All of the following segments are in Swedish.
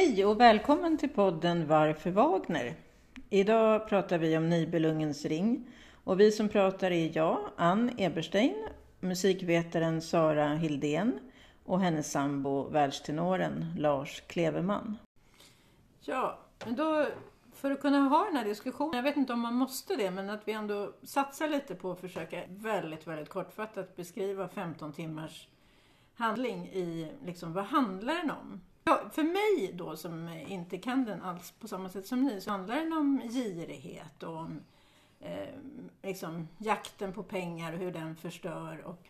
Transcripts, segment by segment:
Hej och välkommen till podden Varför Wagner? Idag pratar vi om Nibelungens ring och vi som pratar är jag, Ann Eberstein, musikvetaren Sara Hildén och hennes sambo, världstenoren Lars Kleveman. Ja, men då för att kunna ha den här diskussionen, jag vet inte om man måste det, men att vi ändå satsar lite på att försöka väldigt, väldigt kortfattat beskriva 15 timmars handling i, liksom, vad handlar den om? Ja, för mig då som inte kan den alls på samma sätt som ni så handlar den om girighet och om eh, liksom, jakten på pengar och hur den förstör och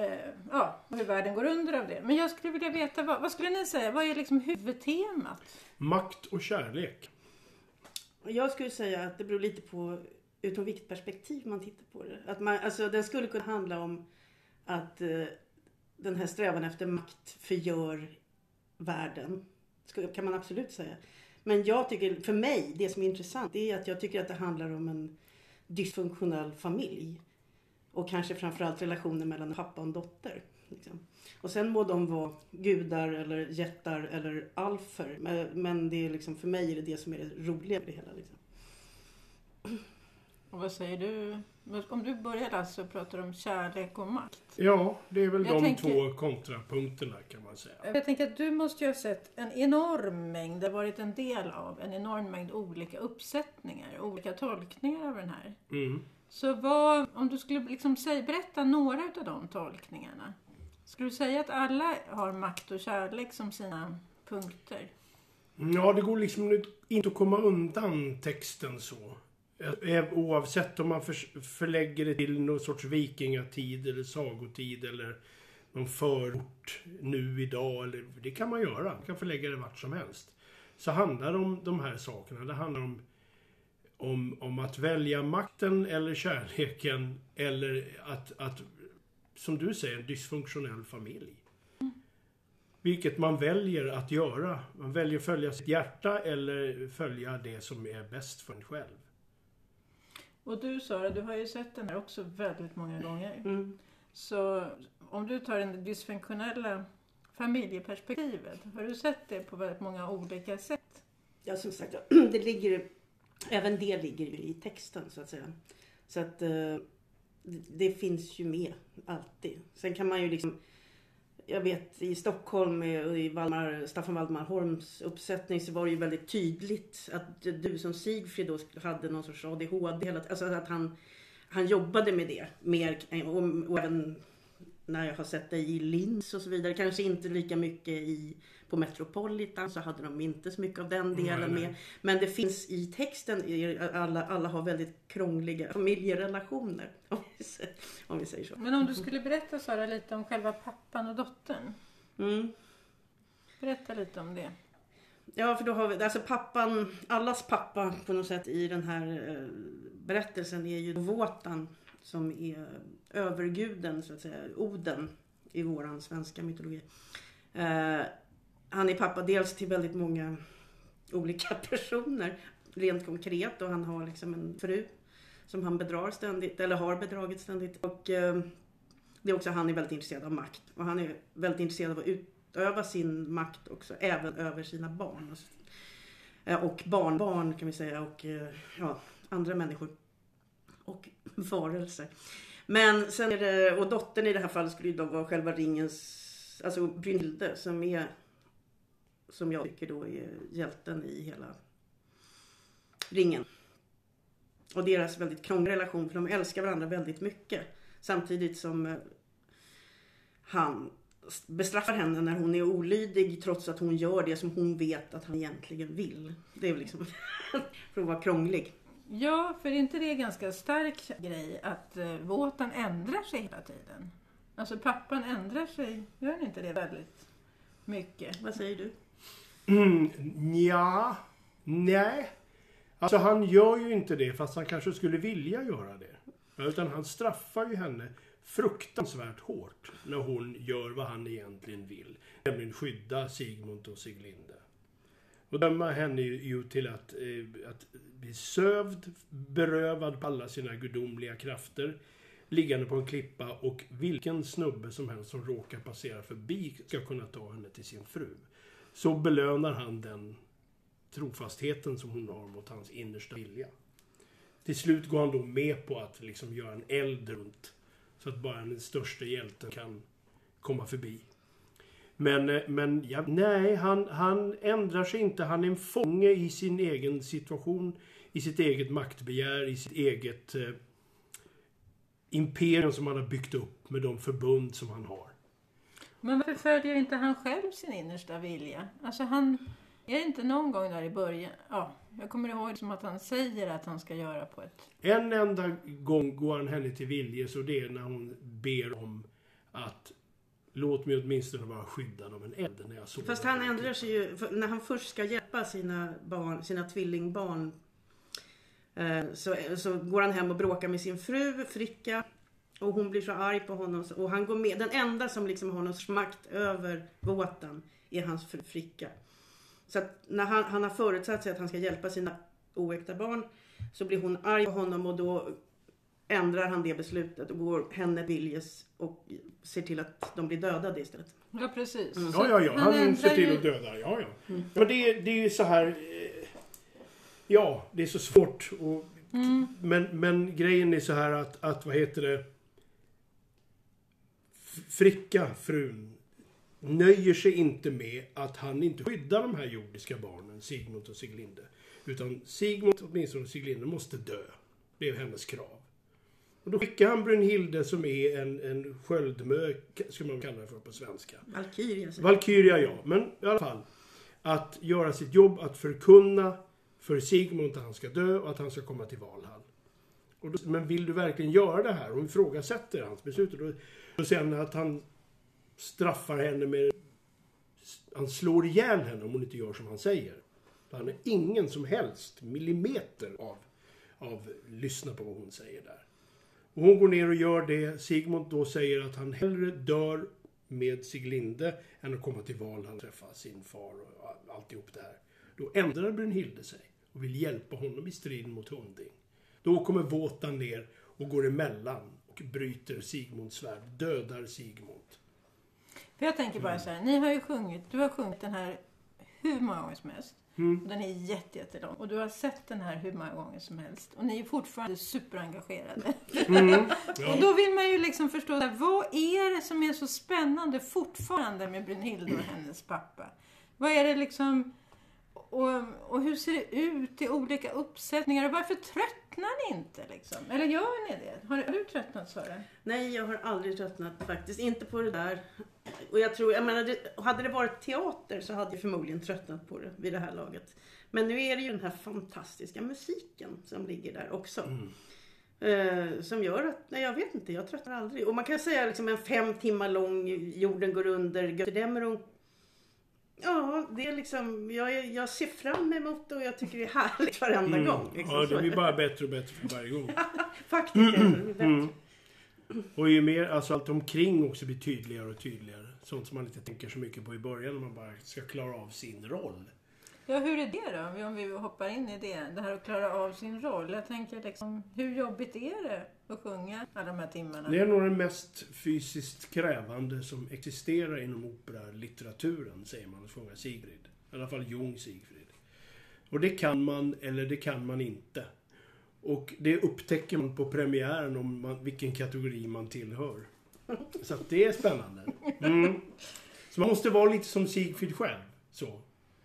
eh, ja, hur världen går under av det. Men jag skulle vilja veta, vad, vad skulle ni säga, vad är liksom huvudtemat? Makt och kärlek. Jag skulle säga att det beror lite på utifrån vilket perspektiv man tittar på det. Att man, alltså, den skulle kunna handla om att eh, den här strävan efter makt förgör världen. Kan man absolut säga. Men jag tycker, för mig, det som är intressant det är att jag tycker att det handlar om en dysfunktionell familj. Och kanske framförallt relationen mellan pappa och en dotter. Liksom. Och sen må de vara gudar eller jättar eller alfer. Men det är liksom, för mig är det det som är det roliga med det hela. Liksom. Och vad säger du? Om du börjar alltså prata om kärlek och makt. Ja, det är väl jag de tänker, två kontrapunkterna kan man säga. Jag tänker att du måste ju ha sett en enorm mängd, det har varit en del av en enorm mängd olika uppsättningar, olika tolkningar av den här. Mm. Så vad, om du skulle liksom säga, berätta några av de tolkningarna. Skulle du säga att alla har makt och kärlek som sina punkter? Ja, det går liksom inte att komma undan texten så. Eh, oavsett om man förlägger det till någon sorts vikingatid eller sagotid eller någon förort nu idag. Eller, det kan man göra. Man kan förlägga det vart som helst. Så handlar det om de här sakerna. Det handlar om, om, om att välja makten eller kärleken eller att, att som du säger, en dysfunktionell familj. Vilket man väljer att göra. Man väljer att följa sitt hjärta eller följa det som är bäst för en själv. Och du Sara, du har ju sett den här också väldigt många gånger. Mm. Så om du tar det dysfunktionella familjeperspektivet, har du sett det på väldigt många olika sätt? Ja, som sagt, det ligger, även det ligger i texten så att säga. Så att eh, det finns ju med alltid. Sen kan man ju liksom jag vet i Stockholm och i Valmar, Staffan Valdemar Holms uppsättning så var det ju väldigt tydligt att du som Sigfrid då hade någon sorts ADHD. Alltså att han, han jobbade med det mer och, och även när jag har sett dig i Linz och så vidare. Kanske inte lika mycket i, på Metropolitan så hade de inte så mycket av den delen med. Men det finns i texten, alla, alla har väldigt krångliga familjerelationer. Om vi, säger, om vi säger så. Men om du skulle berätta Sara lite om själva pappan och dottern. Mm. Berätta lite om det. Ja, för då har vi, alltså pappan, allas pappa på något sätt i den här eh, berättelsen är ju Våtan som är överguden, så att säga, Oden i våran svenska mytologi. Eh, han är pappa dels till väldigt många olika personer, rent konkret, och han har liksom en fru som han bedrar ständigt, eller har bedragit ständigt. Och eh, det är också han är väldigt intresserad av makt. Och han är väldigt intresserad av att utöva sin makt också, även över sina barn. Och eh, barnbarn kan vi säga, och eh, ja, andra människor och Varelse. Men sen är det, och dottern i det här fallet skulle ju då vara själva ringens, alltså Brynhilde som är, som jag tycker då är hjälten i hela ringen. Och deras väldigt krångliga relation, för de älskar varandra väldigt mycket. Samtidigt som eh, han bestraffar henne när hon är olydig trots att hon gör det som hon vet att han egentligen vill. Det är väl liksom för att vara krånglig. Ja, för är inte det en ganska stark grej att eh, ändrar sig hela tiden? Alltså pappan ändrar sig, gör han inte det väldigt mycket? Vad säger du? Mm, ja, nej. Alltså han gör ju inte det fast han kanske skulle vilja göra det. Utan han straffar ju henne fruktansvärt hårt när hon gör vad han egentligen vill. Nämligen skydda Sigmund och Siglinde. Och döma henne ju till att, eh, att bli sövd, berövad på alla sina gudomliga krafter, liggande på en klippa och vilken snubbe som helst som råkar passera förbi ska kunna ta henne till sin fru. så belönar han den trofastheten som hon har mot hans innersta vilja. Till slut går han då med på att liksom göra en eld runt så att bara den största hjälten kan komma förbi. Men, eh, men ja, nej, han, han ändrar sig inte. Han är en fånge i sin egen situation, i sitt eget maktbegär, i sitt eget eh, imperium som han har byggt upp med de förbund som han har. Men varför följer inte han själv sin innersta vilja? Alltså han... Är det inte någon gång där i början? Ja, jag kommer ihåg som att han säger att han ska göra på ett... En enda gång går han henne till viljes och det är när hon ber om att låt mig åtminstone vara skyddad av en eld när jag sover. Fast han ändrar sig ju. När han först ska hjälpa sina, barn, sina tvillingbarn eh, så, så går han hem och bråkar med sin fru Fricka. Och hon blir så arg på honom. Och han går med. Den enda som liksom har någon makt över båten är hans fru Fricka. Så att när han, han har förutsatt sig att han ska hjälpa sina oäkta barn så blir hon arg på honom och då ändrar han det beslutet och går henne viljes och ser till att de blir dödade istället. Ja, precis. Ja, ja, ja. Han ändrar ser till att döda. Ja, ja. Men det, är- det är ju så här... eh, Ja, det är så svårt. Och, men, men grejen är så här att, att vad heter det? Fricka, frun, nöjer sig inte med att han inte skyddar de här jordiska barnen, Sigmund och Siglinde. Utan Sigmund, åtminstone Siglinde, måste dö. Det är hennes krav. Och då skickar han Brunhilde som är en, en sköldmö, ska man kalla det för på svenska. Valkyria. säger- Valkyria ja, men i alla fall. Att göra sitt jobb, att förkunna för Sigmund att han ska dö och att han ska komma till Valhall. Då, men vill du verkligen göra det här? Och ifrågasätter hans beslut. Och då, då säger han att han straffar henne med... Han slår ihjäl henne om hon inte gör som han säger. Han har ingen som helst millimeter av, av lyssna på vad hon säger där. Och hon går ner och gör det. Sigmund då säger att han hellre dör med Siglinde än att komma till Valhall och träffa sin far och all- alltihop det här. Då ändrar Brunhilde sig och vill hjälpa honom i striden mot Hunding. Då kommer Våtan ner och går emellan och bryter Sigmunds svärd, dödar Sigmund. För jag tänker bara så här, ni har ju sjungit, du har sjungit den här hur många gånger som helst. Mm. Den är jätte, jättelång. Och du har sett den här hur många gånger som helst. Och ni är fortfarande superengagerade. Mm. Och då vill man ju liksom förstå, vad är det som är så spännande fortfarande med Brunhilde och hennes pappa? Vad är det liksom... Och, och hur ser det ut i olika uppsättningar? Och varför tröttnar ni inte liksom? Eller gör ni det? Har, har du tröttnat Sara? Nej, jag har aldrig tröttnat faktiskt. Inte på det där. Och jag tror, jag menar, det, hade det varit teater så hade jag förmodligen tröttnat på det vid det här laget. Men nu är det ju den här fantastiska musiken som ligger där också. Eh, som gör att, nej jag vet inte, jag tröttnar aldrig. Och man kan säga liksom en fem timmar lång Jorden går under, Götterdämmerung. Ja, det är liksom, jag, jag ser fram emot det och jag tycker det är härligt varenda gång. Liksom. Mm. Ja, det blir bara bättre och bättre för varje gång. Faktiskt är det bättre. Mm. Och ju mer, alltså allt omkring också blir tydligare och tydligare. Sånt som man inte tänker så mycket på i början när man bara ska klara av sin roll. Ja, hur är det då? Om vi- Om vi hoppar in i det. Det här att klara av sin roll. Jag tänker liksom, hur jobbigt är det och sjunga alla de här timmarna? Det är nog det mest fysiskt krävande som existerar inom operalitteraturen, säger man, att sjunga Sigrid. I alla fall Jung Sigfrid. Och det kan man, eller det kan man inte. Och det upptäcker man på premiären om man, vilken kategori man tillhör. Så att det är spännande. Mm. Så man måste vara lite som Sigfrid själv. Så.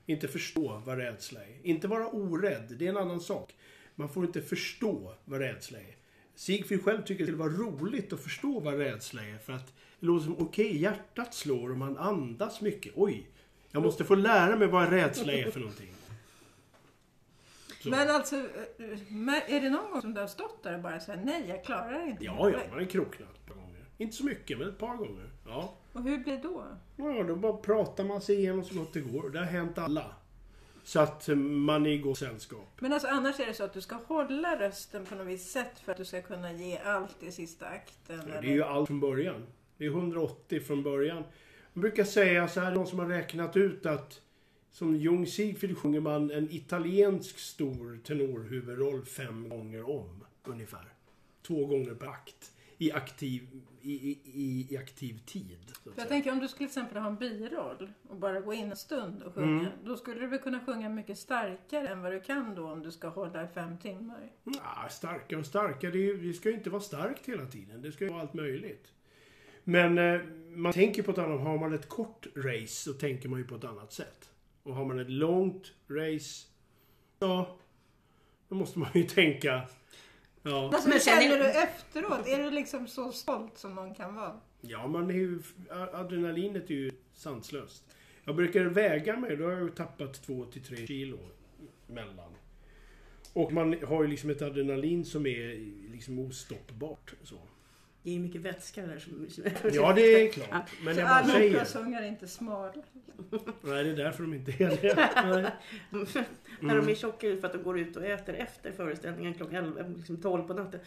Inte förstå vad rädsla är. Inte vara orädd, det är en annan sak. Man får inte förstå vad rädsla är. Sigfrid själv tycker det vara roligt att förstå vad rädsla är. För att det låter som, okej, hjärtat slår och man andas mycket. Oj, jag måste få lära mig vad rädsla är för någonting. Så. Men alltså, är det någon gång som du har stått där och bara sagt nej, jag klarar det inte? Ja, ja, man har kroknat ett par gånger. Inte så mycket, men ett par gånger. Ja. Och hur blir det då? Ja, då bara pratar man sig igenom så gott det går. Det har hänt alla. Så att man är i gott sällskap. Men alltså annars är det så att du ska hålla rösten på något visst sätt för att du ska kunna ge allt i sista akten? Det eller? är ju allt från början. Det är 180 från början. Man brukar säga så här, någon som har räknat ut att som Jung Sigfrid sjunger man en italiensk stor tenorhuvudroll fem gånger om, ungefär. Två gånger per akt. I aktiv, i, i, i, aktiv tid. jag tänker om du skulle till exempel ha en biroll och bara gå in en stund och sjunga. Mm. Då skulle du väl kunna sjunga mycket starkare än vad du kan då om du ska hålla i fem timmar. Ja, starka och starka. Det, är det ska ju inte vara starkt hela tiden. Det ska ju vara allt möjligt. Men eh, man tänker på ett annat Har man ett kort race så tänker man ju på ett annat sätt. Och har man ett långt race, ja, då måste man ju tänka, ja, Alltså, Men sen känner du efteråt? Är du liksom så stolt som någon kan vara? ja man är ju, adrenalinet är ju sanslöst. Jag brukar väga mig, då har jag ju tappat två till tre kilo mellan. Och man har ju liksom ett adrenalin som är liksom ostoppbart. Så. Det är mycket vätska där som... Ja, det är klart. Men jag bara alla säger. operasångare är inte smala. Nej, det är därför de inte är det. Nej. När de är tjocka för att de går ut och äter efter föreställningen klockan 11, liksom 12 på natten.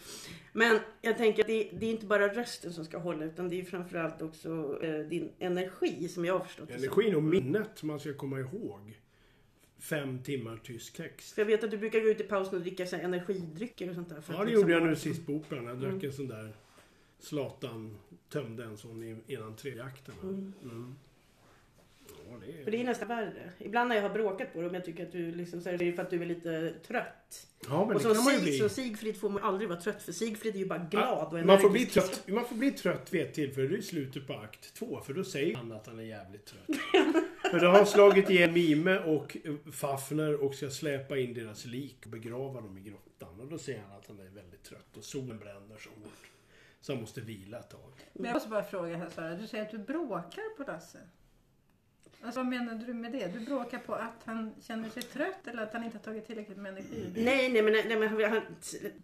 Men jag tänker att det, det är inte bara rösten som ska hålla utan det är framförallt också eh, din energi som jag har förstått. Energin och minnet man ska komma ihåg. Fem timmar tysk text. För jag vet att du brukar gå ut i pausen och dricka så energidrycker och sånt där. Ja, det liksom gjorde jag nu sist på Operan. Jag drack en sån där Zlatan tömde en sån innan tredje akten. Mm. Ja, det För det är... är nästan värre. Ibland när jag har bråkat på dem, jag tycker att du liksom, så är det för att du är lite trött. Ja, men och det som, kan man ju Sig, bli. som Sigfrid får man aldrig vara trött för Sigfrid är ju bara glad och man, får bli energisk. trött, man får bli trött vid ett tillfälle. Det är slutet på akt två. För då säger han att han är jävligt trött. för då har han slagit igen Mime och Fafner och ska släpa in deras lik och begrava dem i grottan. Och då säger han att han är väldigt trött och solen bränner så hårt. Han måste vila ett tag. Men jag måste bara fråga här Sara. Du säger att du bråkar på Lasse. Alltså vad menade du med det? Du bråkar på att han känner sig trött eller att han inte har tagit tillräckligt med energi? Nej, nej men, nej, men han,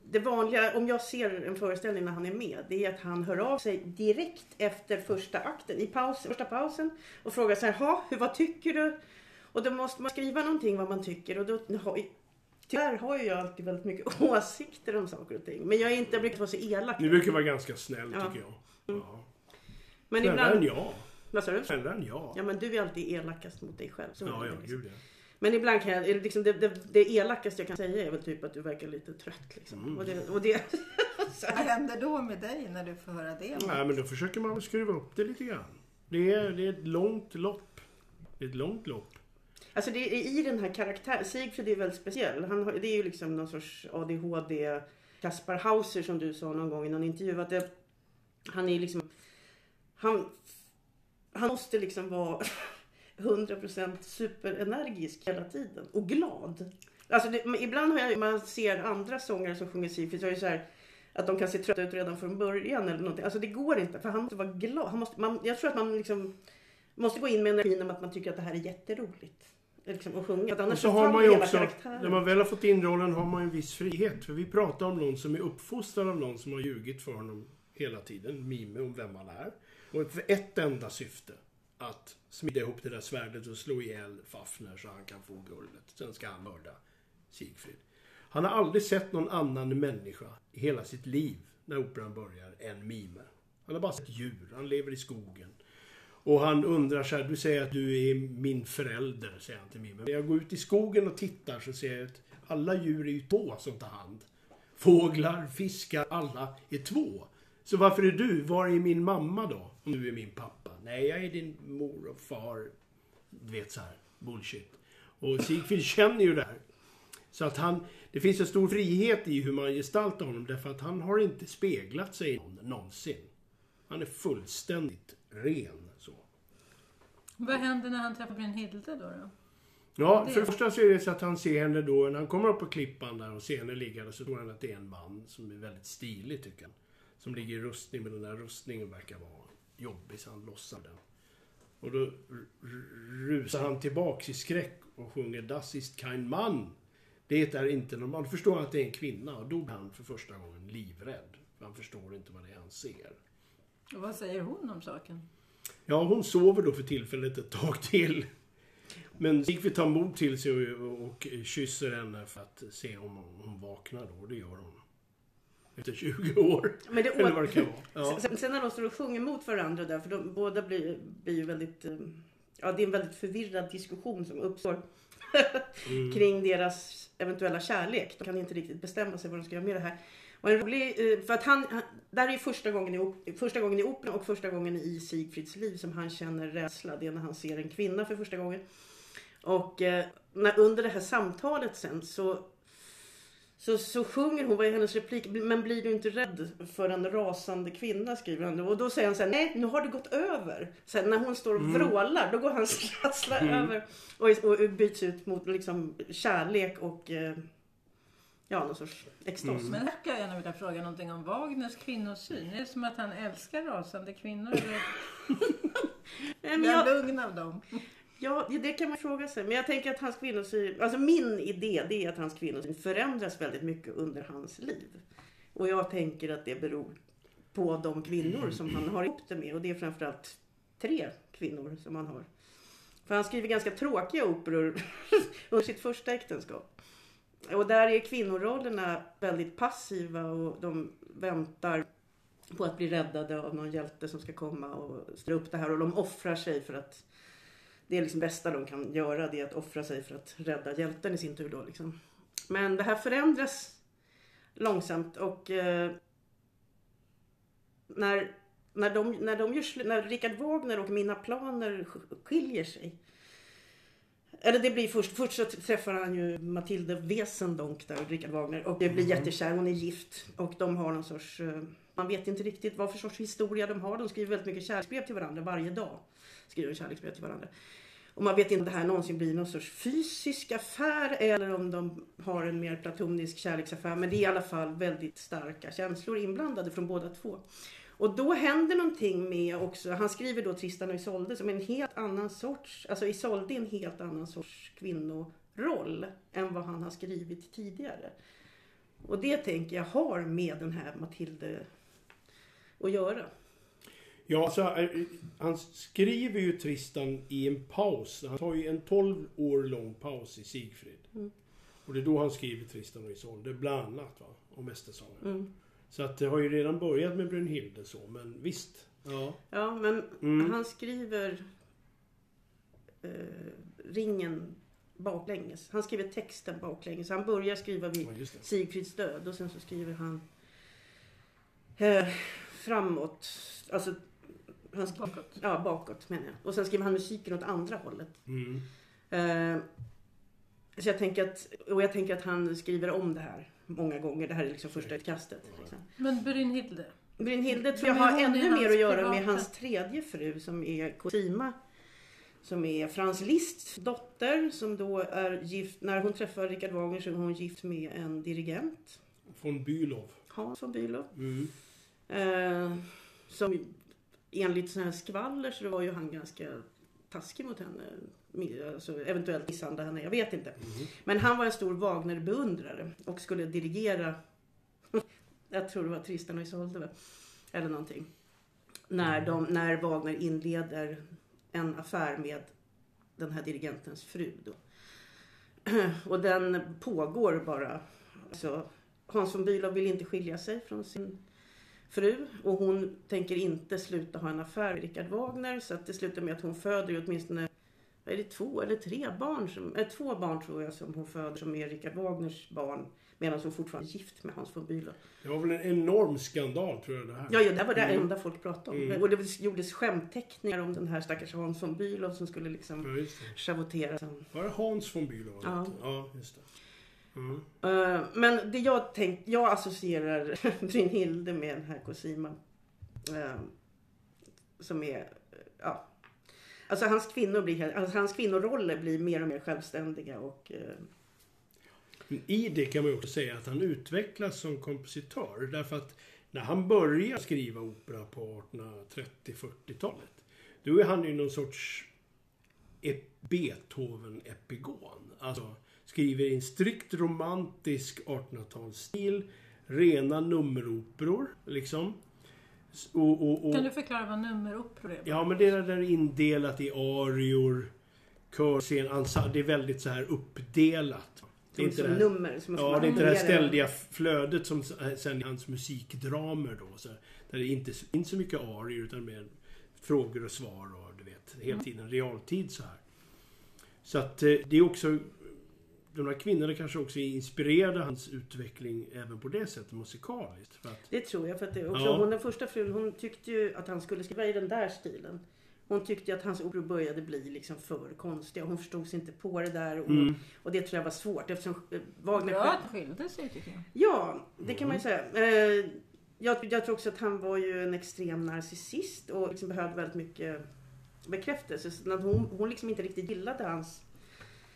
det vanliga, om jag ser en föreställning när han är med, det är att han hör av sig direkt efter första akten, i pausen, första pausen och frågar så här, "Ha, hur, vad tycker du? Och då måste man skriva någonting vad man tycker och då har, tyvärr har ju jag alltid väldigt mycket åsikter om saker och ting. Men jag är inte, jag brukar vara så elak. Ni brukar vara ganska snäll Ja. tycker jag. Ja. Men Snällare än ibland, jag. vad sa du? Snällare än jag. Ja men du är alltid elakast mot dig själv. Så Ja, det ja, liksom. gud ja. Men ibland kan jag, liksom det, det, det elakaste jag kan säga är väl typ att du verkar lite trött. Liksom. Mm. Och det, och det, så Vad händer då med dig när du får höra det? Nej, men då försöker man skruva upp det lite grann. Det är, det är ett långt lopp. Det är ett långt lopp. Alltså det är i den här karaktären, Sigfrid är väldigt speciell. Han har, det är ju liksom någon sorts ADHD, Kaspar Hauser som du sa någon gång i någon intervju. Att det, han är liksom, han, han måste liksom vara 100% superenergisk hela tiden och glad. Alltså det, ibland har jag, man ser andra sångare som sjunger Sigfrid så är det så här att de kan se trötta ut redan från början eller någonting. Alltså det går inte för han måste vara glad. Han måste, man, jag tror att man liksom måste gå in med energin om att man tycker att det här är jätteroligt. Liksom, att sjunga. För annars Och så har faller man ju också, karaktären. när man väl har fått in rollen har man en viss frihet. För vi pratar om någon som är uppfostrad av någon som har ljugit för honom hela tiden. Mime om vem han är. Och för ett enda syfte. Att smida ihop det där svärdet och slå ihjäl Fafner så han kan få guldet. Sen ska han mörda Sigfrid. Han har aldrig sett någon annan människa i hela sitt liv när operan börjar än Mime. Han har bara sett djur. Han lever i skogen. Och han undrar så här, du säger att du är min förälder, säger han till mig. Men När jag går ut i skogen och tittar så ser jag att alla djur är ju två som tar hand. Fåglar, fiskar, alla är två. Så varför är du? Var är min mamma då? Om du är min pappa? Nej, jag är din mor och far. Du vet så här, bullshit. Och Sigfrid känner ju det här. Så att han, det finns en stor frihet i hur man gestaltar honom därför att han har inte speglat sig i någon någonsin. Han är fullständigt ren. Vad händer när han träffar Brynhilde då? då? Ja, Det- för det första så är det så att han ser henne då, när han kommer upp på klippan där och ser henne ligga där så tror han att det är en man som är väldigt stilig tycker han. Som ligger i rustning, men den där rustningen verkar vara jobbig så han lossar den. Och då rusar han tillbaks i skräck och sjunger Das ist kein Mann. Det är inte normalt. Då förstår han att det är en kvinna och då blir han för första gången livrädd. Han förstår inte vad det är han ser. Och vad säger hon om saken? Ja, hon sover då för tillfället ett tag till. Men Sigfrid tar mod till sig och, och kysser henne för att se om hon, vaknar då. Det gör hon. Efter 20 år. Men det Eller vad det kan vara. Ja. Sen, sen när de står och sjunger mot varandra där, för de båda blir, blir ju väldigt... eh, Ja, det är en väldigt förvirrad diskussion som uppstår Mm. kring deras eventuella kärlek. De kan inte riktigt bestämma sig vad de ska göra med det här. Och en rolig, eh, för att han- där är första gången, i, första gången i operan och första gången i Sigfrids liv som han känner rädsla. Det är när han ser en kvinna för första gången. Och eh, när, under det här samtalet sen så, så, så sjunger hon, vad är hennes replik? Men blir du inte rädd för en rasande kvinna? skriver han. Och då säger han så här, nej nu har det gått över. Sen när hon står och vrålar då går hans rädsla över. Och, och byts ut mot liksom kärlek och eh, ja, någon sorts extas. Men här skulle jag gärna vilja fråga någonting om Wagners kvinnosyn. Är det som att han älskar rasande kvinnor? Eller men är jag, han lugn av dem? Ja, det kan man fråga sig. Men jag tänker att hans kvinnosyn, alltså min idé det är att hans kvinnosyn förändras väldigt mycket under hans liv. Och jag tänker att det beror på de kvinnor som han har ihop det med. Och det är framförallt tre kvinnor som han har. För han skriver ganska tråkiga operor under sitt första äktenskap. Och där är kvinnorollerna väldigt passiva och de väntar på att bli räddade av någon hjälte som ska komma och ställa upp det här. Och de offrar sig för att det är liksom bästa de kan göra, det är att offra sig för att rädda hjälten i sin tur då liksom. Men det här förändras långsamt och eh, när, när, de, när, de gör, när Richard Wagner och Mina Planer skiljer sig eller det blir först, först så träffar han ju Matilde Wesendonck där, Richard Wagner. Och det blir jättekär, hon är gift. Och de har någon sorts, eh, man vet inte riktigt vad för sorts historia de har. De skriver väldigt mycket kärleksbrev till varandra varje dag. Skriver kärleksbrev till varandra. Och man vet inte om det här någonsin blir någon sorts fysisk affär eller om de har en mer platonisk kärleksaffär. Men det är i alla fall väldigt starka känslor inblandade från båda två. Och då händer någonting med också, han skriver då Tristan och Isolde som en helt annan sorts, alltså Isolde är en helt annan sorts kvinnoroll än vad han har skrivit tidigare. Och det tänker jag har med den här Matilde att göra. Ja, så, eh, han skriver ju Tristan i en paus. Han tar ju en 12 år lång paus i Sigfrid. Mm. Och det är då han skriver Tristan och Isolde, bland annat. Va? Och Mästersången. Mm. Så att det har ju redan börjat med Brunhilde så, men visst. Ja. Ja, men Mm. han skriver eh, ringen baklänges. Han skriver texten baklänges. Han börjar skriva vid ja. Sigfrids död och sen så skriver han eh, framåt. Alltså, han sk- Bakåt. Ja, bakåt menar jag. Och sen skriver han musiken åt andra hållet. Mm. Eh, så jag tänker att, och jag tänker att han skriver om det här många gånger. Det här är liksom första utkastet. Liksom. Men Brynhilde? Brynhilde tror jag har ännu mer att göra med hans tredje fru som är Cosima. Som är Frans Liszts dotter som då är gift, när hon träffar Richard Wagner så är hon gift med en dirigent. Von Bülow. Hans von Bülow. Mm. Eh, som enligt sådana här skvaller så var ju han ganska taskig mot henne. Alltså, eventuellt misshandla henne, jag vet inte. Mm. Men han var en stor Wagner-beundrare och skulle dirigera, jag tror det var Tristan och Isolde eller någonting. När, de, när Wagner inleder en affär med den här dirigentens fru. Då. Och den pågår bara. Alltså, Hans von Bülow vill inte skilja sig från sin fru och hon tänker inte sluta ha en affär med Richard Wagner så att det slutar med att hon föder åtminstone vad är det, två eller tre barn, som, äh, två barn tror jag som hon föder som är Richard Wagners barn medan hon fortfarande är gift med Hans von Bülow. Det var väl en enorm skandal tror jag det här. Ja, ja, det var det Mm. enda folk pratade om. Mm. Och det gjordes skämtteckningar om den här stackars Hans von Bülow som skulle liksom Ja, schavottera. Var det Hans von Bülow? Ja. ja just det. Mm. Men det jag tänkt, jag associerar Brynhilde med den här Cosima. Eh, som är, ja. Alltså hans kvinnor blir, alltså hans kvinnoroller blir mer och mer självständiga och eh, Men I det kan man ju också säga att han utvecklas som kompositör. Därför att när han börjar skriva opera på 1830-40-talet. Då är han ju någon sorts Beethoven-epigon. Alltså skriver i en strikt romantisk 1800-talsstil. Rena nummeroperor, liksom. Och, och, och, Kan du förklara vad nummeroperor är? Ja, men det är där indelat i arior, körscen, ensemble. Det är väldigt så här uppdelat. Det är inte som det här, nummer. Som ja, det är inte det här ständiga flödet som s- sen i hans musikdramer då. Så här, där det inte inte så mycket arior utan mer frågor och svar och du vet, hela tiden realtid så här. Så att eh, det är också de här kvinnorna kanske också inspirerade hans utveckling även på det sättet musikaliskt. För att, Det tror jag. För att det också, Ja. hon, den första frun hon tyckte ju att han skulle skriva i den där stilen. Hon tyckte ju att hans operor började bli liksom för konstiga. Hon förstod sig inte på det där. Och, Mm. och det tror jag var svårt eftersom eh, Wagner Bra själv... att skilde sig tycker jag. Ja, det kan man ju säga. Eh, jag, jag tror också att han var ju en extrem narcissist och liksom behövde väldigt mycket bekräftelse. Så när hon, hon liksom inte riktigt gillade hans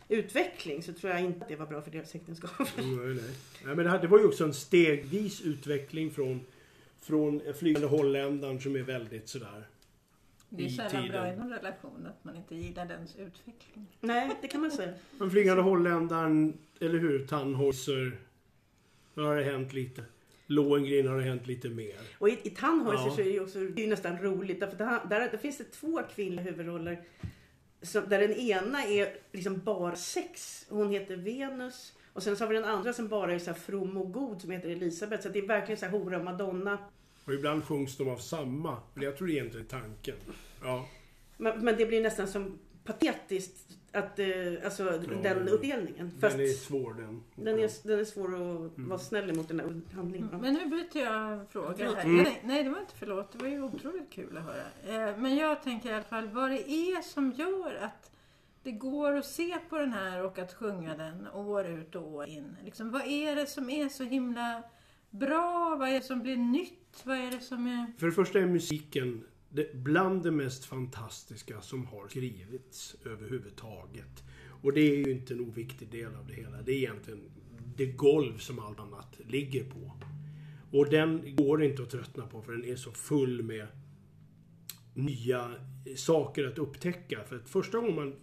utveckling så tror jag inte att det var bra för deras äktenskap. Nej, nej. Nej, men det, här, det var ju också en stegvis utveckling från, från flygande holländaren som är väldigt sådär. Det är sällan tiden. bra i någon relation att man inte gillar dens utveckling. Nej, det kan man säga. Men flygande holländaren, eller hur? Tannhäuser. Då har det hänt lite. Lohengrin har det hänt lite mer. Och i, i Tannhäuser Ja. så är det ju också, det är nästan roligt. Därför där, där, där finns det två kvinnliga huvudroller. Som, där den ena är liksom bara sex. Hon heter Venus. Och sen så har vi den andra som bara är så här from och god som heter Elisabeth. Så det är verkligen så här hora Madonna. Och ibland sjungs de av samma. Men jag tror det egentligen är tanken. Ja. Men, men det blir nästan som patetiskt att, eh, alltså den den- uppdelningen. Fast Den är svår den. den är, den är svår att vara snäll emot den här handlingen. Men nu byter jag fråga här. Mm. Nej, nej, det var inte förlåt. Det var ju otroligt kul att höra. Eh, Men jag tänker i alla fall vad det är som gör att det går att se på den här och att sjunga den år ut och år in. Liksom, vad är det som är så himla bra? Vad är det som blir nytt? Vad är det som är... För det första är musiken det, bland det mest fantastiska som har skrivits överhuvudtaget. Och det är ju inte en oviktig del av det hela. Det är egentligen det golv som allt annat ligger på. Och den går inte att tröttna på för den är så full med nya saker att upptäcka. För att första gången man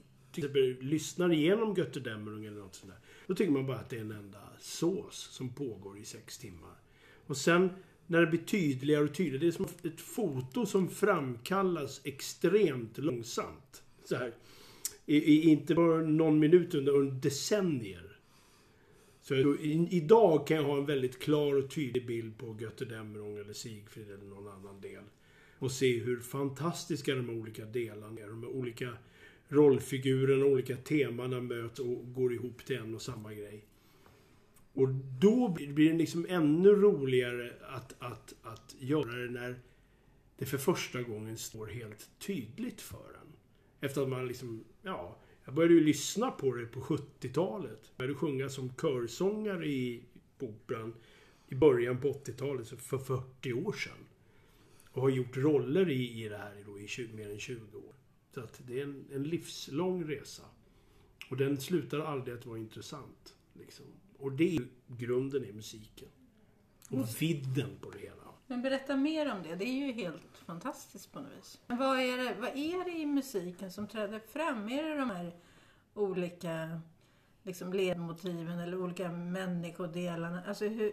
lyssnar igenom Götterdämmerung eller något sånt där. Då tycker man bara att det är en enda sås som pågår i sex timmar. Och sen när det blir tydligare och tydligare. Det är som ett foto som framkallas extremt långsamt. Så här. I, i, inte bara någon minut under, under decennier. Så i, idag kan jag ha en väldigt klar och tydlig bild på Götterdämmerung eller Sigfrid eller någon annan del. Och se hur fantastiska de olika delarna är. De olika rollfigurerna, olika temana möts och går ihop till en och samma grej. Och då blir det liksom ännu roligare att, att, att göra det när det för första gången står helt tydligt för en. Efter att man liksom, ja, jag började ju lyssna på det på 70-talet. Jag började sjunga som körsångare i operan i början på 80-talet, så för 40 år sedan. Och har gjort roller i, i det här då, i 20, mer än 20 år. Så att det är en, en livslång resa. Och den slutar aldrig att vara intressant. Liksom. Och det är grunden i musiken. Och vidden på det hela. Men berätta mer om det. Det är ju helt fantastiskt på något vis. Men vad är det, vad är det i musiken som träder fram? Är det de här olika liksom, ledmotiven eller olika människodelarna? Alltså, hur,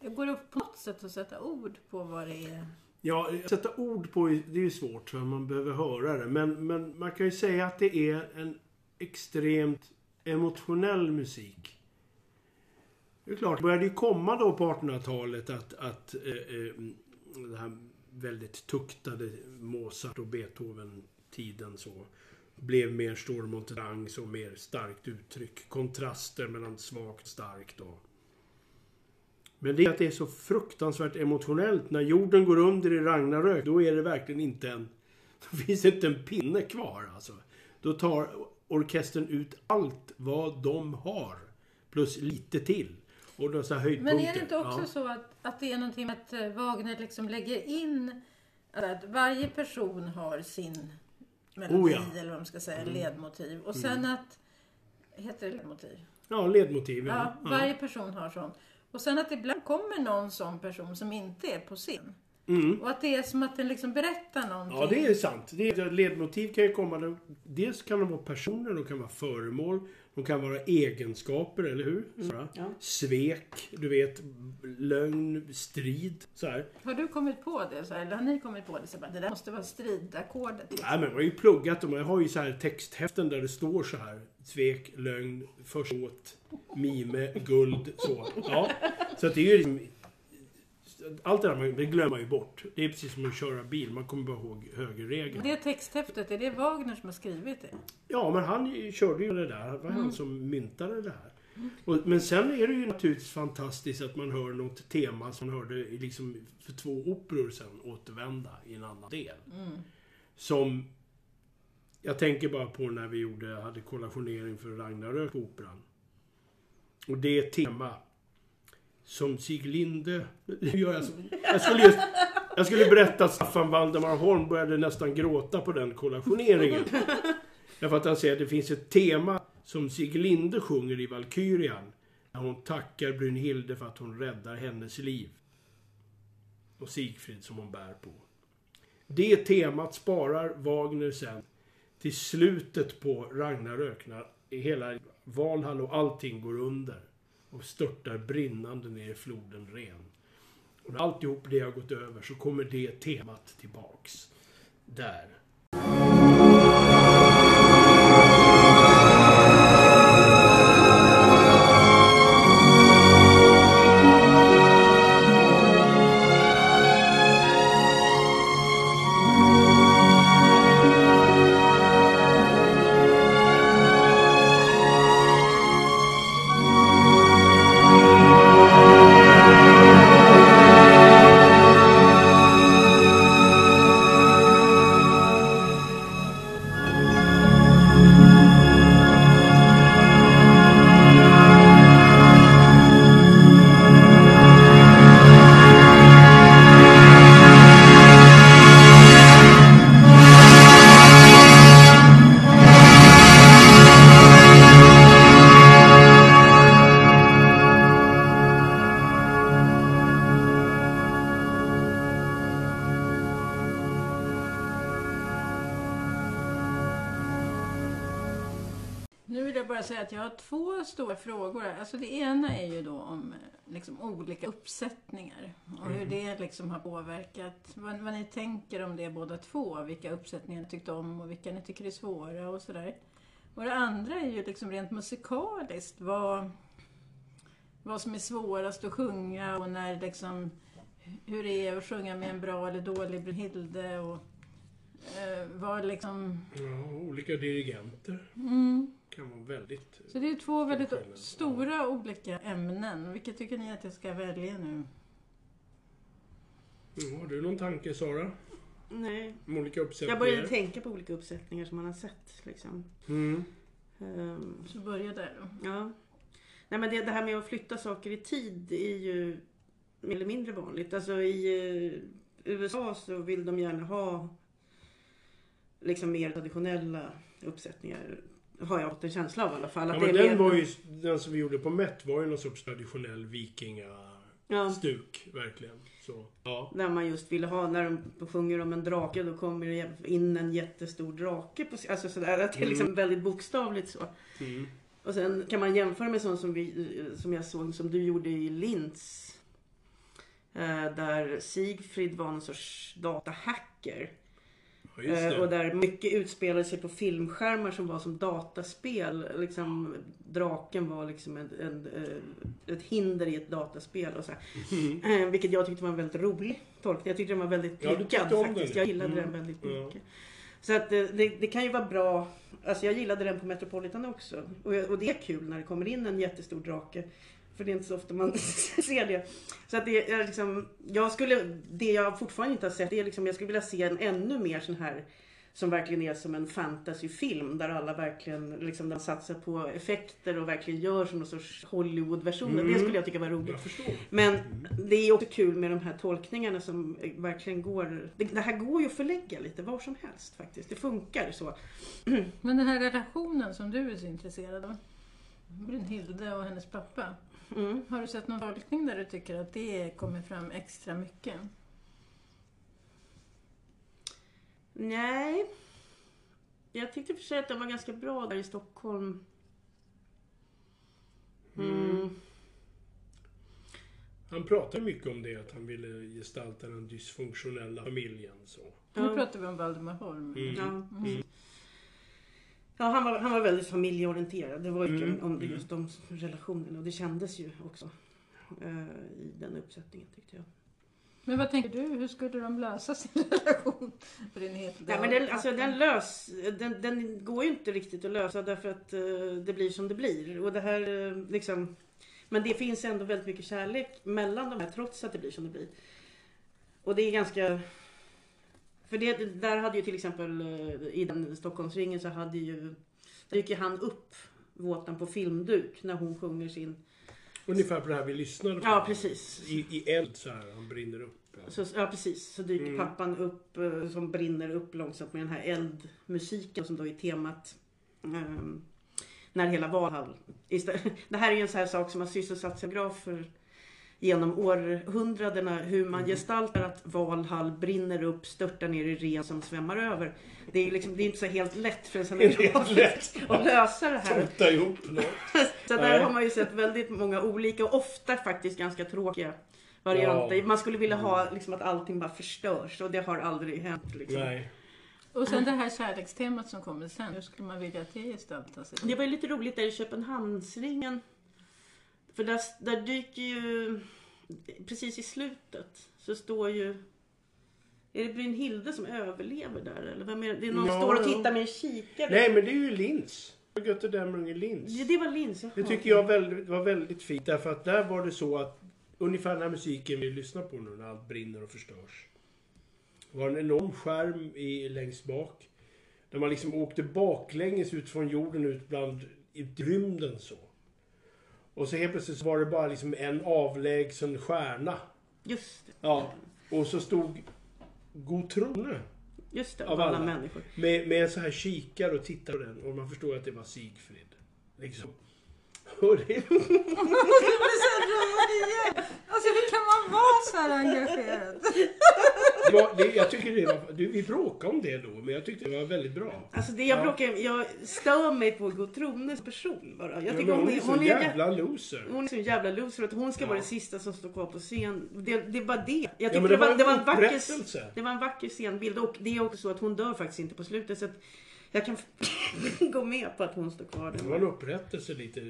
går det på något sätt att sätta ord på vad det är? Ja, sätta ord på det är ju svårt för man behöver höra det. Men, men man kan ju säga att det är en extremt emotionell musik. Det är klart, det började ju komma då på 1800-talet att, att eh, eh, det här väldigt tuktade Mozart och Beethoven-tiden så blev mer storm och drang och mer starkt uttryck. Kontraster mellan svagt och starkt och men det är att det är så fruktansvärt emotionellt. När jorden går under i Ragnarök, då är det verkligen inte en... Då finns det inte en pinne kvar alltså. Då tar orkestern ut allt vad de har. Plus lite till. Och då så höjdpunkter. Men är det inte också Ja. så att, att det är någonting med att eh, Wagner liksom lägger in att varje person har sin melodi Oh ja. Mm. eller vad man ska säga, ledmotiv. Och sen att, heter det ledmotiv? Ja, ledmotiv. Ja, Ja. varje person har sån. Och sen att ibland kommer någon sån person som inte är på scen. Mm. Och att det är som att den liksom berättar någonting. Ja, det är sant. Det är, ledmotiv kan ju komma... Dels kan de vara personer, de kan vara föremål, de kan vara egenskaper, eller hur? Så, ja. Svek, du vet, lögn, strid. Så här. Har du kommit på det? Så här, eller har ni kommit på det? Så bara, det där måste vara stridackordet. Liksom. Nej, men man har ju pluggat och man har ju så här texthäften där det står så här. Svek, lögn, försåt, mime, guld, så. Ja. Så att det är ju liksom... Allt det där det glömmer man ju bort. Det är precis som att köra bil. Man kommer bara ihåg högerregeln. Det texthäftet, är det Wagner som har skrivit det? Ja, men han körde ju det där. Det var han som myntade det här. Och, men sen är det ju naturligtvis fantastiskt att man hör något tema som man hörde liksom för två operor sen återvända i en annan del. Som... Jag tänker bara på när vi gjorde, hade kollationering för Ragnarök på Operan. Och det tema som Sig Linde... jag, jag, skulle just, jag skulle berätta att Staffan Valdemar Holm började nästan gråta på den kollationeringen. Därför att han säger att det finns ett tema som Siglinde sjunger i Valkyrian. När hon tackar Brynhilde för att hon räddar hennes liv. Och Sigfrid som hon bär på. Det temat sparar Wagner sen till slutet på Ragnarök när hela Valhall och allting går under. Och störtar brinnande ner i floden Ren. Och när alltihop det har gått över så kommer det temat tillbaks. Där. Om liksom, olika uppsättningar och hur det liksom har påverkat. Vad, vad ni tänker om det båda två. Vilka uppsättningar ni tyckte om och vilka ni tycker är svåra och sådär. Och det andra är ju liksom rent musikaliskt. Vad, vad som är svårast att sjunga och när liksom, hur det är att sjunga med en bra eller dålig Brynhilde och eh, vad liksom... Ja, olika dirigenter Mm. Kan vara väldigt... Så det är två väldigt skillnad. stora olika ämnen. Vilka tycker ni att jag ska välja nu? Ja, har du någon tanke Sara? Nej. Om olika Jag uppsättningar? började tänka på olika uppsättningar som man har sett. Liksom. Mm. Ehm, Så börja där då. ja. Nej, men det, det här med att flytta saker i tid är ju mer eller mindre vanligt. Alltså i eh, USA så vill de gärna ha liksom mer traditionella uppsättningar. Har jag fått en känsla av i alla fall. Ja, Att men det är den mer- var ju, den som vi gjorde på Met var ju någon sorts traditionell vikingastuk, Ja, verkligen. Så, ja. där man just ville ha, när de sjunger om en drake då kommer det in en jättestor drake. På, alltså sådär, att det är liksom väldigt bokstavligt så. Mm. Och sen kan man jämföra med sånt som, vi, som jag såg som du gjorde i Linz. Eh, där Sigfrid var någon sorts datahacker. Ja, Eh, och där mycket utspelade sig på filmskärmar som var som dataspel. Liksom, draken var liksom en, en, eh, ett hinder i ett dataspel. Och så. Mm. Eh, vilket jag tyckte var en väldigt rolig tolkning. Jag tyckte den var väldigt Ja, lyckad om faktiskt. den. Jag gillade Mm. den väldigt Ja. mycket. Så att det, det kan ju vara bra. Alltså jag gillade den på Metropolitan också. Och, och det är kul när det kommer in en jättestor drake. För det är inte så ofta man ser det. Så att det är liksom, jag skulle, det jag fortfarande inte har sett, det är liksom, jag skulle vilja se en ännu mer sån här som verkligen är som en fantasyfilm där alla verkligen liksom, de satsar på effekter och verkligen gör som någon sorts Hollywood-version. Mm. Det skulle jag tycka var roligt. Men det är också kul med de här tolkningarna som verkligen går... Det, det här går ju att förlägga lite var som helst faktiskt. Det funkar så. Men den här relationen som du är så intresserad av. Brynhilde och hennes pappa. Mm. Har du sett någon tolkning där du tycker att det kommer fram extra mycket? Nej. Jag tyckte för sig att den var ganska bra där i Stockholm. Mm. Han pratar mycket om det, att han ville gestalta den dysfunktionella familjen. Så. Nu pratar vi om Valdemar Holm. Mm. Ja. Ja, han var, han var väldigt familjeorienterad. Det var mycket Mm, om det, mm. just de relationerna och det kändes ju också eh, i den uppsättningen tyckte jag. Men vad tänker du? Hur skulle de lösa sin relation? Brynhilde Nej, men den, alltså, den, lös, den, den går ju inte riktigt att lösa därför att uh, det blir som det blir. Och det här uh, liksom... Men det finns ändå väldigt mycket kärlek mellan de här trots att det blir som det blir. Och det är ganska... För det, där hade ju till exempel uh, i den Stockholmsringen så hade ju... dyker han upp, Våtan på filmduk, när hon sjunger sin Ungefär på det här vi lyssnade på. Ja, precis. I, i eld så här, han brinner upp. Så, ja precis, så dyker mm. pappan upp eh, som brinner upp långsamt med den här eldmusiken som då är temat um, när hela Valhall... Det här är ju en sån här sak som har sysselsatt scenografer genom århundradena hur man mm. gestaltar att Valhall brinner upp, störtar ner i ren som svämmar över. Det är, liksom, det är inte så helt lätt för en scenograf att lösa det här. Tota ihop så där har man ju sett väldigt många olika och ofta faktiskt ganska tråkiga varianter. Ja. Man skulle vilja ha liksom, att allting bara förstörs och det har aldrig hänt. Liksom. Nej. Och sen det här kärlekstemat som kommer sen, hur skulle man vilja att det gestaltar sig? Det var ju lite roligt där i Köpenhamnsringen för där, där dyker ju, precis i slutet, så står ju är det Brynhilde som överlever där eller vem är det? Det är någon som står och tittar med en kikare. Nej men det är ju Lins. Götterdämmerung Lins. Det, det var Lins, Det tycker jag väldigt, var väldigt fint därför att där var det så att ungefär den här musiken vi lyssnar på nu när allt brinner och förstörs. Det var en enorm skärm i, längst bak. Där man liksom åkte baklänges ut från jorden ut bland i rymden så. Och så helt plötsligt så var det bara liksom en avlägsen stjärna. Just det. Ja. Och så stod God Trone. Just det, av alla, alla människor. Med, med en så här kikare och tittade på den och man förstår att det var Sigfrid. Liksom. Och det... alltså hur kan man vara så här engagerad? Det var, det, jag tycker det var, vi bråkade om det då, men jag tyckte det var väldigt bra. Alltså det jag ja. bråkar, jag stör mig på Gotrones person bara. Jag tycker ja, hon, hon, är hon jävla loser. Hon är så jävla loser att hon ska ja. vara det sista som står kvar på scen. Det, det är bara det. Jag tyckte ja, det, var, det, var, en vacker, det var en vacker scenbild och det är också så att hon dör faktiskt inte på slutet. Så att jag kan gå med på att hon står kvar. Det var en upprättelse lite,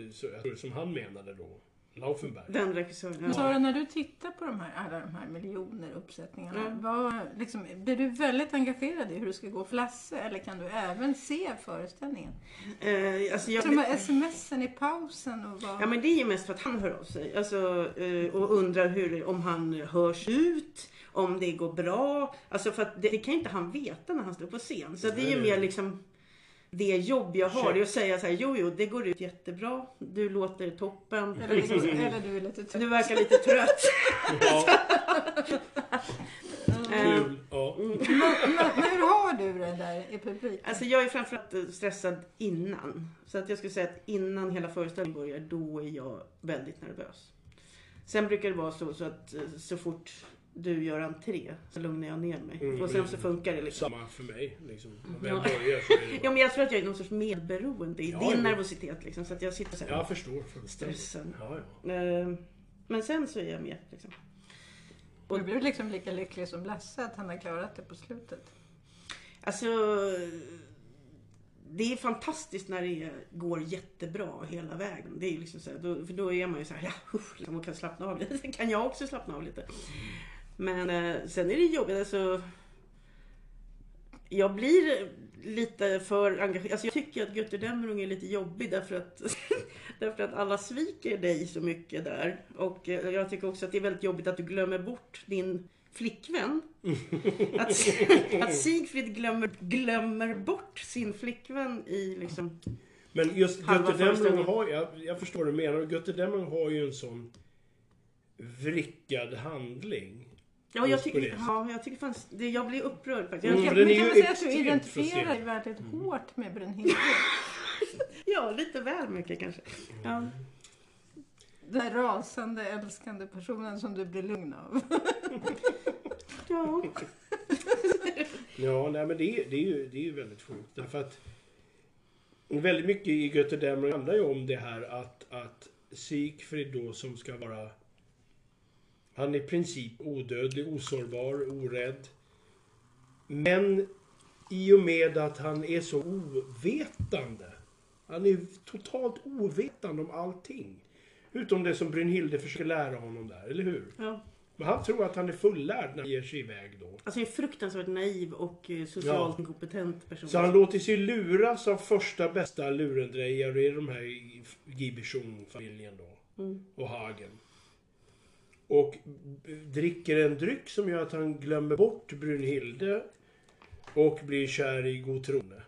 som han menade då. Laufenberg. Den regissören. Ja. Sara, när du tittar på de här, alla de här miljoner uppsättningarna. Mm. Vad, liksom, blir du väldigt engagerad i hur det ska gå för Lasse? Eller kan du även se föreställningen? Eh, alltså jag, de här smsen i pausen och vad... Ja men det är ju mest för att han hör av sig. Alltså, eh, och undrar hur, om han hörs ut. Om det går bra. Alltså för att det, det kan inte han veta när han står på scen. Så det är ju mer liksom det jobb jag har, är att säga så här, jo jo det går ut jättebra, du låter toppen. Eller, eller du är lite trött. Du verkar lite trött. Kul. Ja. Men, men, hur har du det där i publiken? Alltså jag är framförallt stressad innan. Så att jag skulle säga att innan hela föreställningen börjar, då är jag väldigt nervös. Sen brukar det vara så, så att så fort du gör entré så lugnar jag ner mig. Mm, och sen så funkar det liksom. Samma för mig. Liksom. Ja. Börjar, så det ja men jag tror att jag är någon sorts medberoende i ja, din ja. nervositet. Liksom, så att jag sitter så här Jag förstår. Stressen. Ja, ja. Ehm, men sen så är jag med. Liksom. Och du blev liksom lika lycklig som Lasse att han har klarat det på slutet? Alltså det är fantastiskt när det går jättebra hela vägen. Det är liksom så här, då, för då är man ju så här, ja, usch, liksom, och kan slappna av lite. kan jag också slappna av lite. Men eh, sen är det jobbigt. Alltså, jag blir lite för engagerad. Alltså, jag tycker att Götterdämmerung är lite jobbig därför att, därför att alla sviker dig så mycket där. Och eh, jag tycker också att det är väldigt jobbigt att du glömmer bort din flickvän. Att, att Sigfrid glömmer, glömmer bort sin flickvän i liksom Men just Götterdämmerung har, jag, jag förstår vad du menar. Götterdämmerung har ju en sån vrickad handling. Ja, jag, tycker, ja, jag tycker fanns, det, jag blir upprörd faktiskt. Mm, jag, men kan man säga att du identifierar dig väldigt mm. hårt med Brynhilde? ja, lite väl mycket kanske. Ja. Den rasande, älskande personen som du blir lugn av. ja. ja, nej men det, det, är ju, det är ju väldigt sjukt. Därför att väldigt mycket i Götterdämmerung handlar ju om det här att, att Sigfrid då som ska vara han är i princip odödlig, osårbar, orädd. Men i och med att han är så ovetande. Han är totalt ovetande om allting. Utom det som Brynhilde försöker lära honom där, eller hur? Ja. Men han tror att han är fullärd när han ger sig iväg då. Alltså en fruktansvärt naiv och eh, socialt inkompetent person. Så han låter sig luras av första bästa lurendrejare i de här Gibichon-familjen då. Mm. Och Hagen. Och dricker en dryck som gör att han glömmer bort Brunhilde. Och blir kär i Gotrone.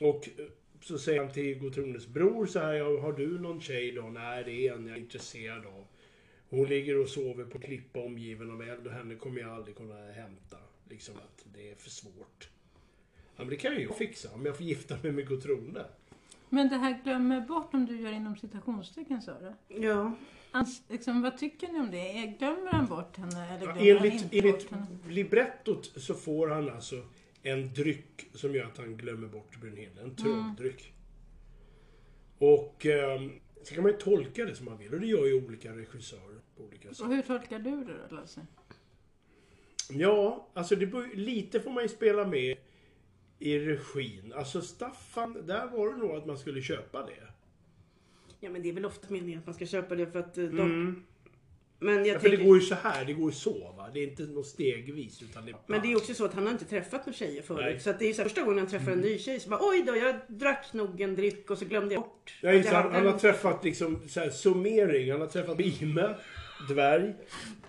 Och så säger han till Gotrones bror så här, "Ja, har du någon tjej då? Nej, det är en jag är intresserad av. Hon ligger och sover på klippa omgiven av eld och henne kommer jag aldrig kunna hämta. Liksom att det är för svårt. Ja, men det kan ju jag fixa om jag får gifta mig med Gotrone. Men det här glömmer bort om du gör inom citationstecken Sara. Ja. Ans, liksom, vad tycker ni om det? Glömmer han bort henne eller Ja, glömmer han enligt, inte enligt bort henne? librettot så får han alltså en dryck som gör att han glömmer bort Brunhilde. Mm. En trolldryck. Och ehm, så kan man ju tolka det som man vill och det gör ju olika regissörer på olika sätt. Och hur tolkar du det då Lasse? Ja, alltså det lite får man ju spela med i regin. Alltså Staffan, där var det nog att man skulle köpa det. Ja, men det är väl ofta meningen att man ska köpa det för att eh, de... Mm. Men jag Ja, för det går ju så här, det går ju så va. Det är inte något stegvis utan det är Men det är också så att han har inte träffat några tjejer förut. Nej. Så att det är så här, första gången han träffar en ny tjej så bara oj då, jag drack nog en dryck och så glömde jag bort. Ja, just, han, hade han har träffat liksom så här, summering. Han har träffat Bime, dvärg.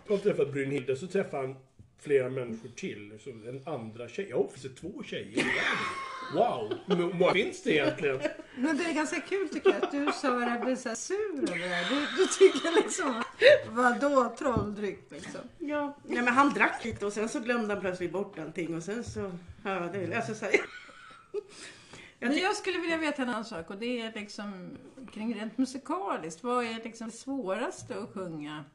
Och har träffat Brynhilde. Så träffar han flera människor till. Så en andra tjej. Ja, finns det två tjejer i? Wow! Men vad finns det egentligen? Men det är ganska kul tycker jag att du Sara blir så här sur över det här. Du, du tycker liksom, vadå trolldryck liksom? Ja, nej men han drack lite och sen så glömde han plötsligt bort allting och sen så... Ja, det, alltså så här, jag Men jag skulle vilja veta en annan sak och det är liksom kring rent musikaliskt. Vad är liksom det svåraste att sjunga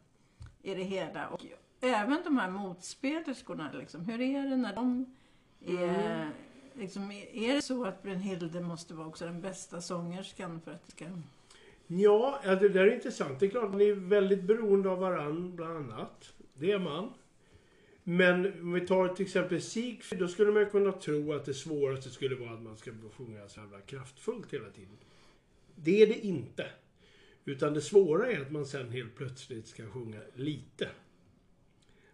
i det hela? Och även de här motspelerskorna liksom. Hur är det när de är... Liksom, är det så att Brunhilde måste vara också den bästa sångerskan för att det ska... Ja, det där är intressant. Det är klart, ni är väldigt beroende av varann, bland annat. Det är man. Men om vi tar till exempel Sigfrid, då skulle man kunna tro att det svåraste skulle vara att man ska sjunga så jävla kraftfullt hela tiden. Det är det inte. Utan det svåra är att man sen helt plötsligt ska sjunga lite.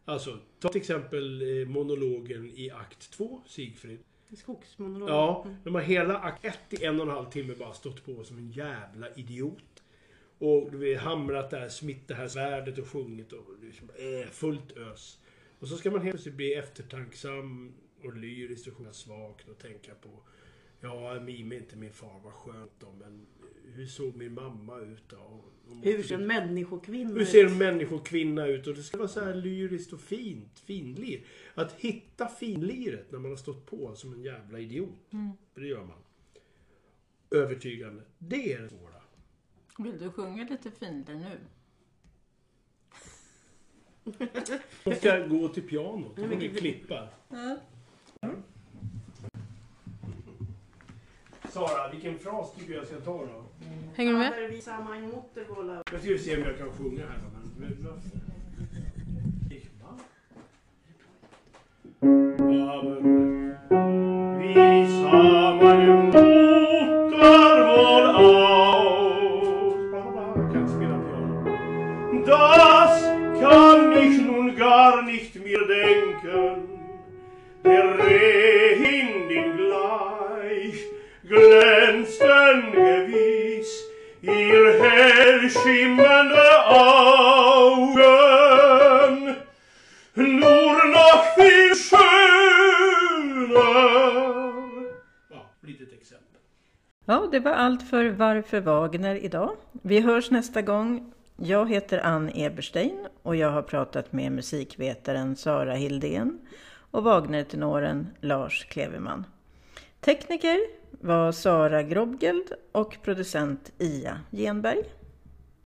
Alltså, ta till exempel eh, monologen i akt 2, Sigfrid. Skogsmonolog. Ja, de har hela akt 1 i en och en halv timme bara stått på som en jävla idiot. Och vi har hamrat det här, smitt det här svärdet och sjungit och liksom, äh, fullt ös. Och så ska man helt plötsligt bli eftertanksam och lyrisk och sjunga svagt och tänka på Ja, Mime är inte min far, vad skönt då, men hur såg min mamma ut då? Hur ser en människokvinna hur ser en människokvinna ut? Och det ska vara så här lyriskt och fint. Finlir. Att hitta finliret när man har stått på som en jävla idiot. För det gör man. Övertygande. Det är det svåra. Vill du sjunga lite finare nu? Man ska gå till pianot. Ni vilket- klippa. Ja. Sara, vilken fras tycker jag ska ta då? Hänger du med? Jag ska se om jag kan sjunga här. Men... Ja, men... det var allt för Varför Wagner idag. Vi hörs nästa gång. Jag heter Ann Eberstein och jag har pratat med musikvetaren Sara Hildén och Wagner-tenoren Lars Kleveman. Tekniker var Sara Grobgeld och producent Ia Genberg.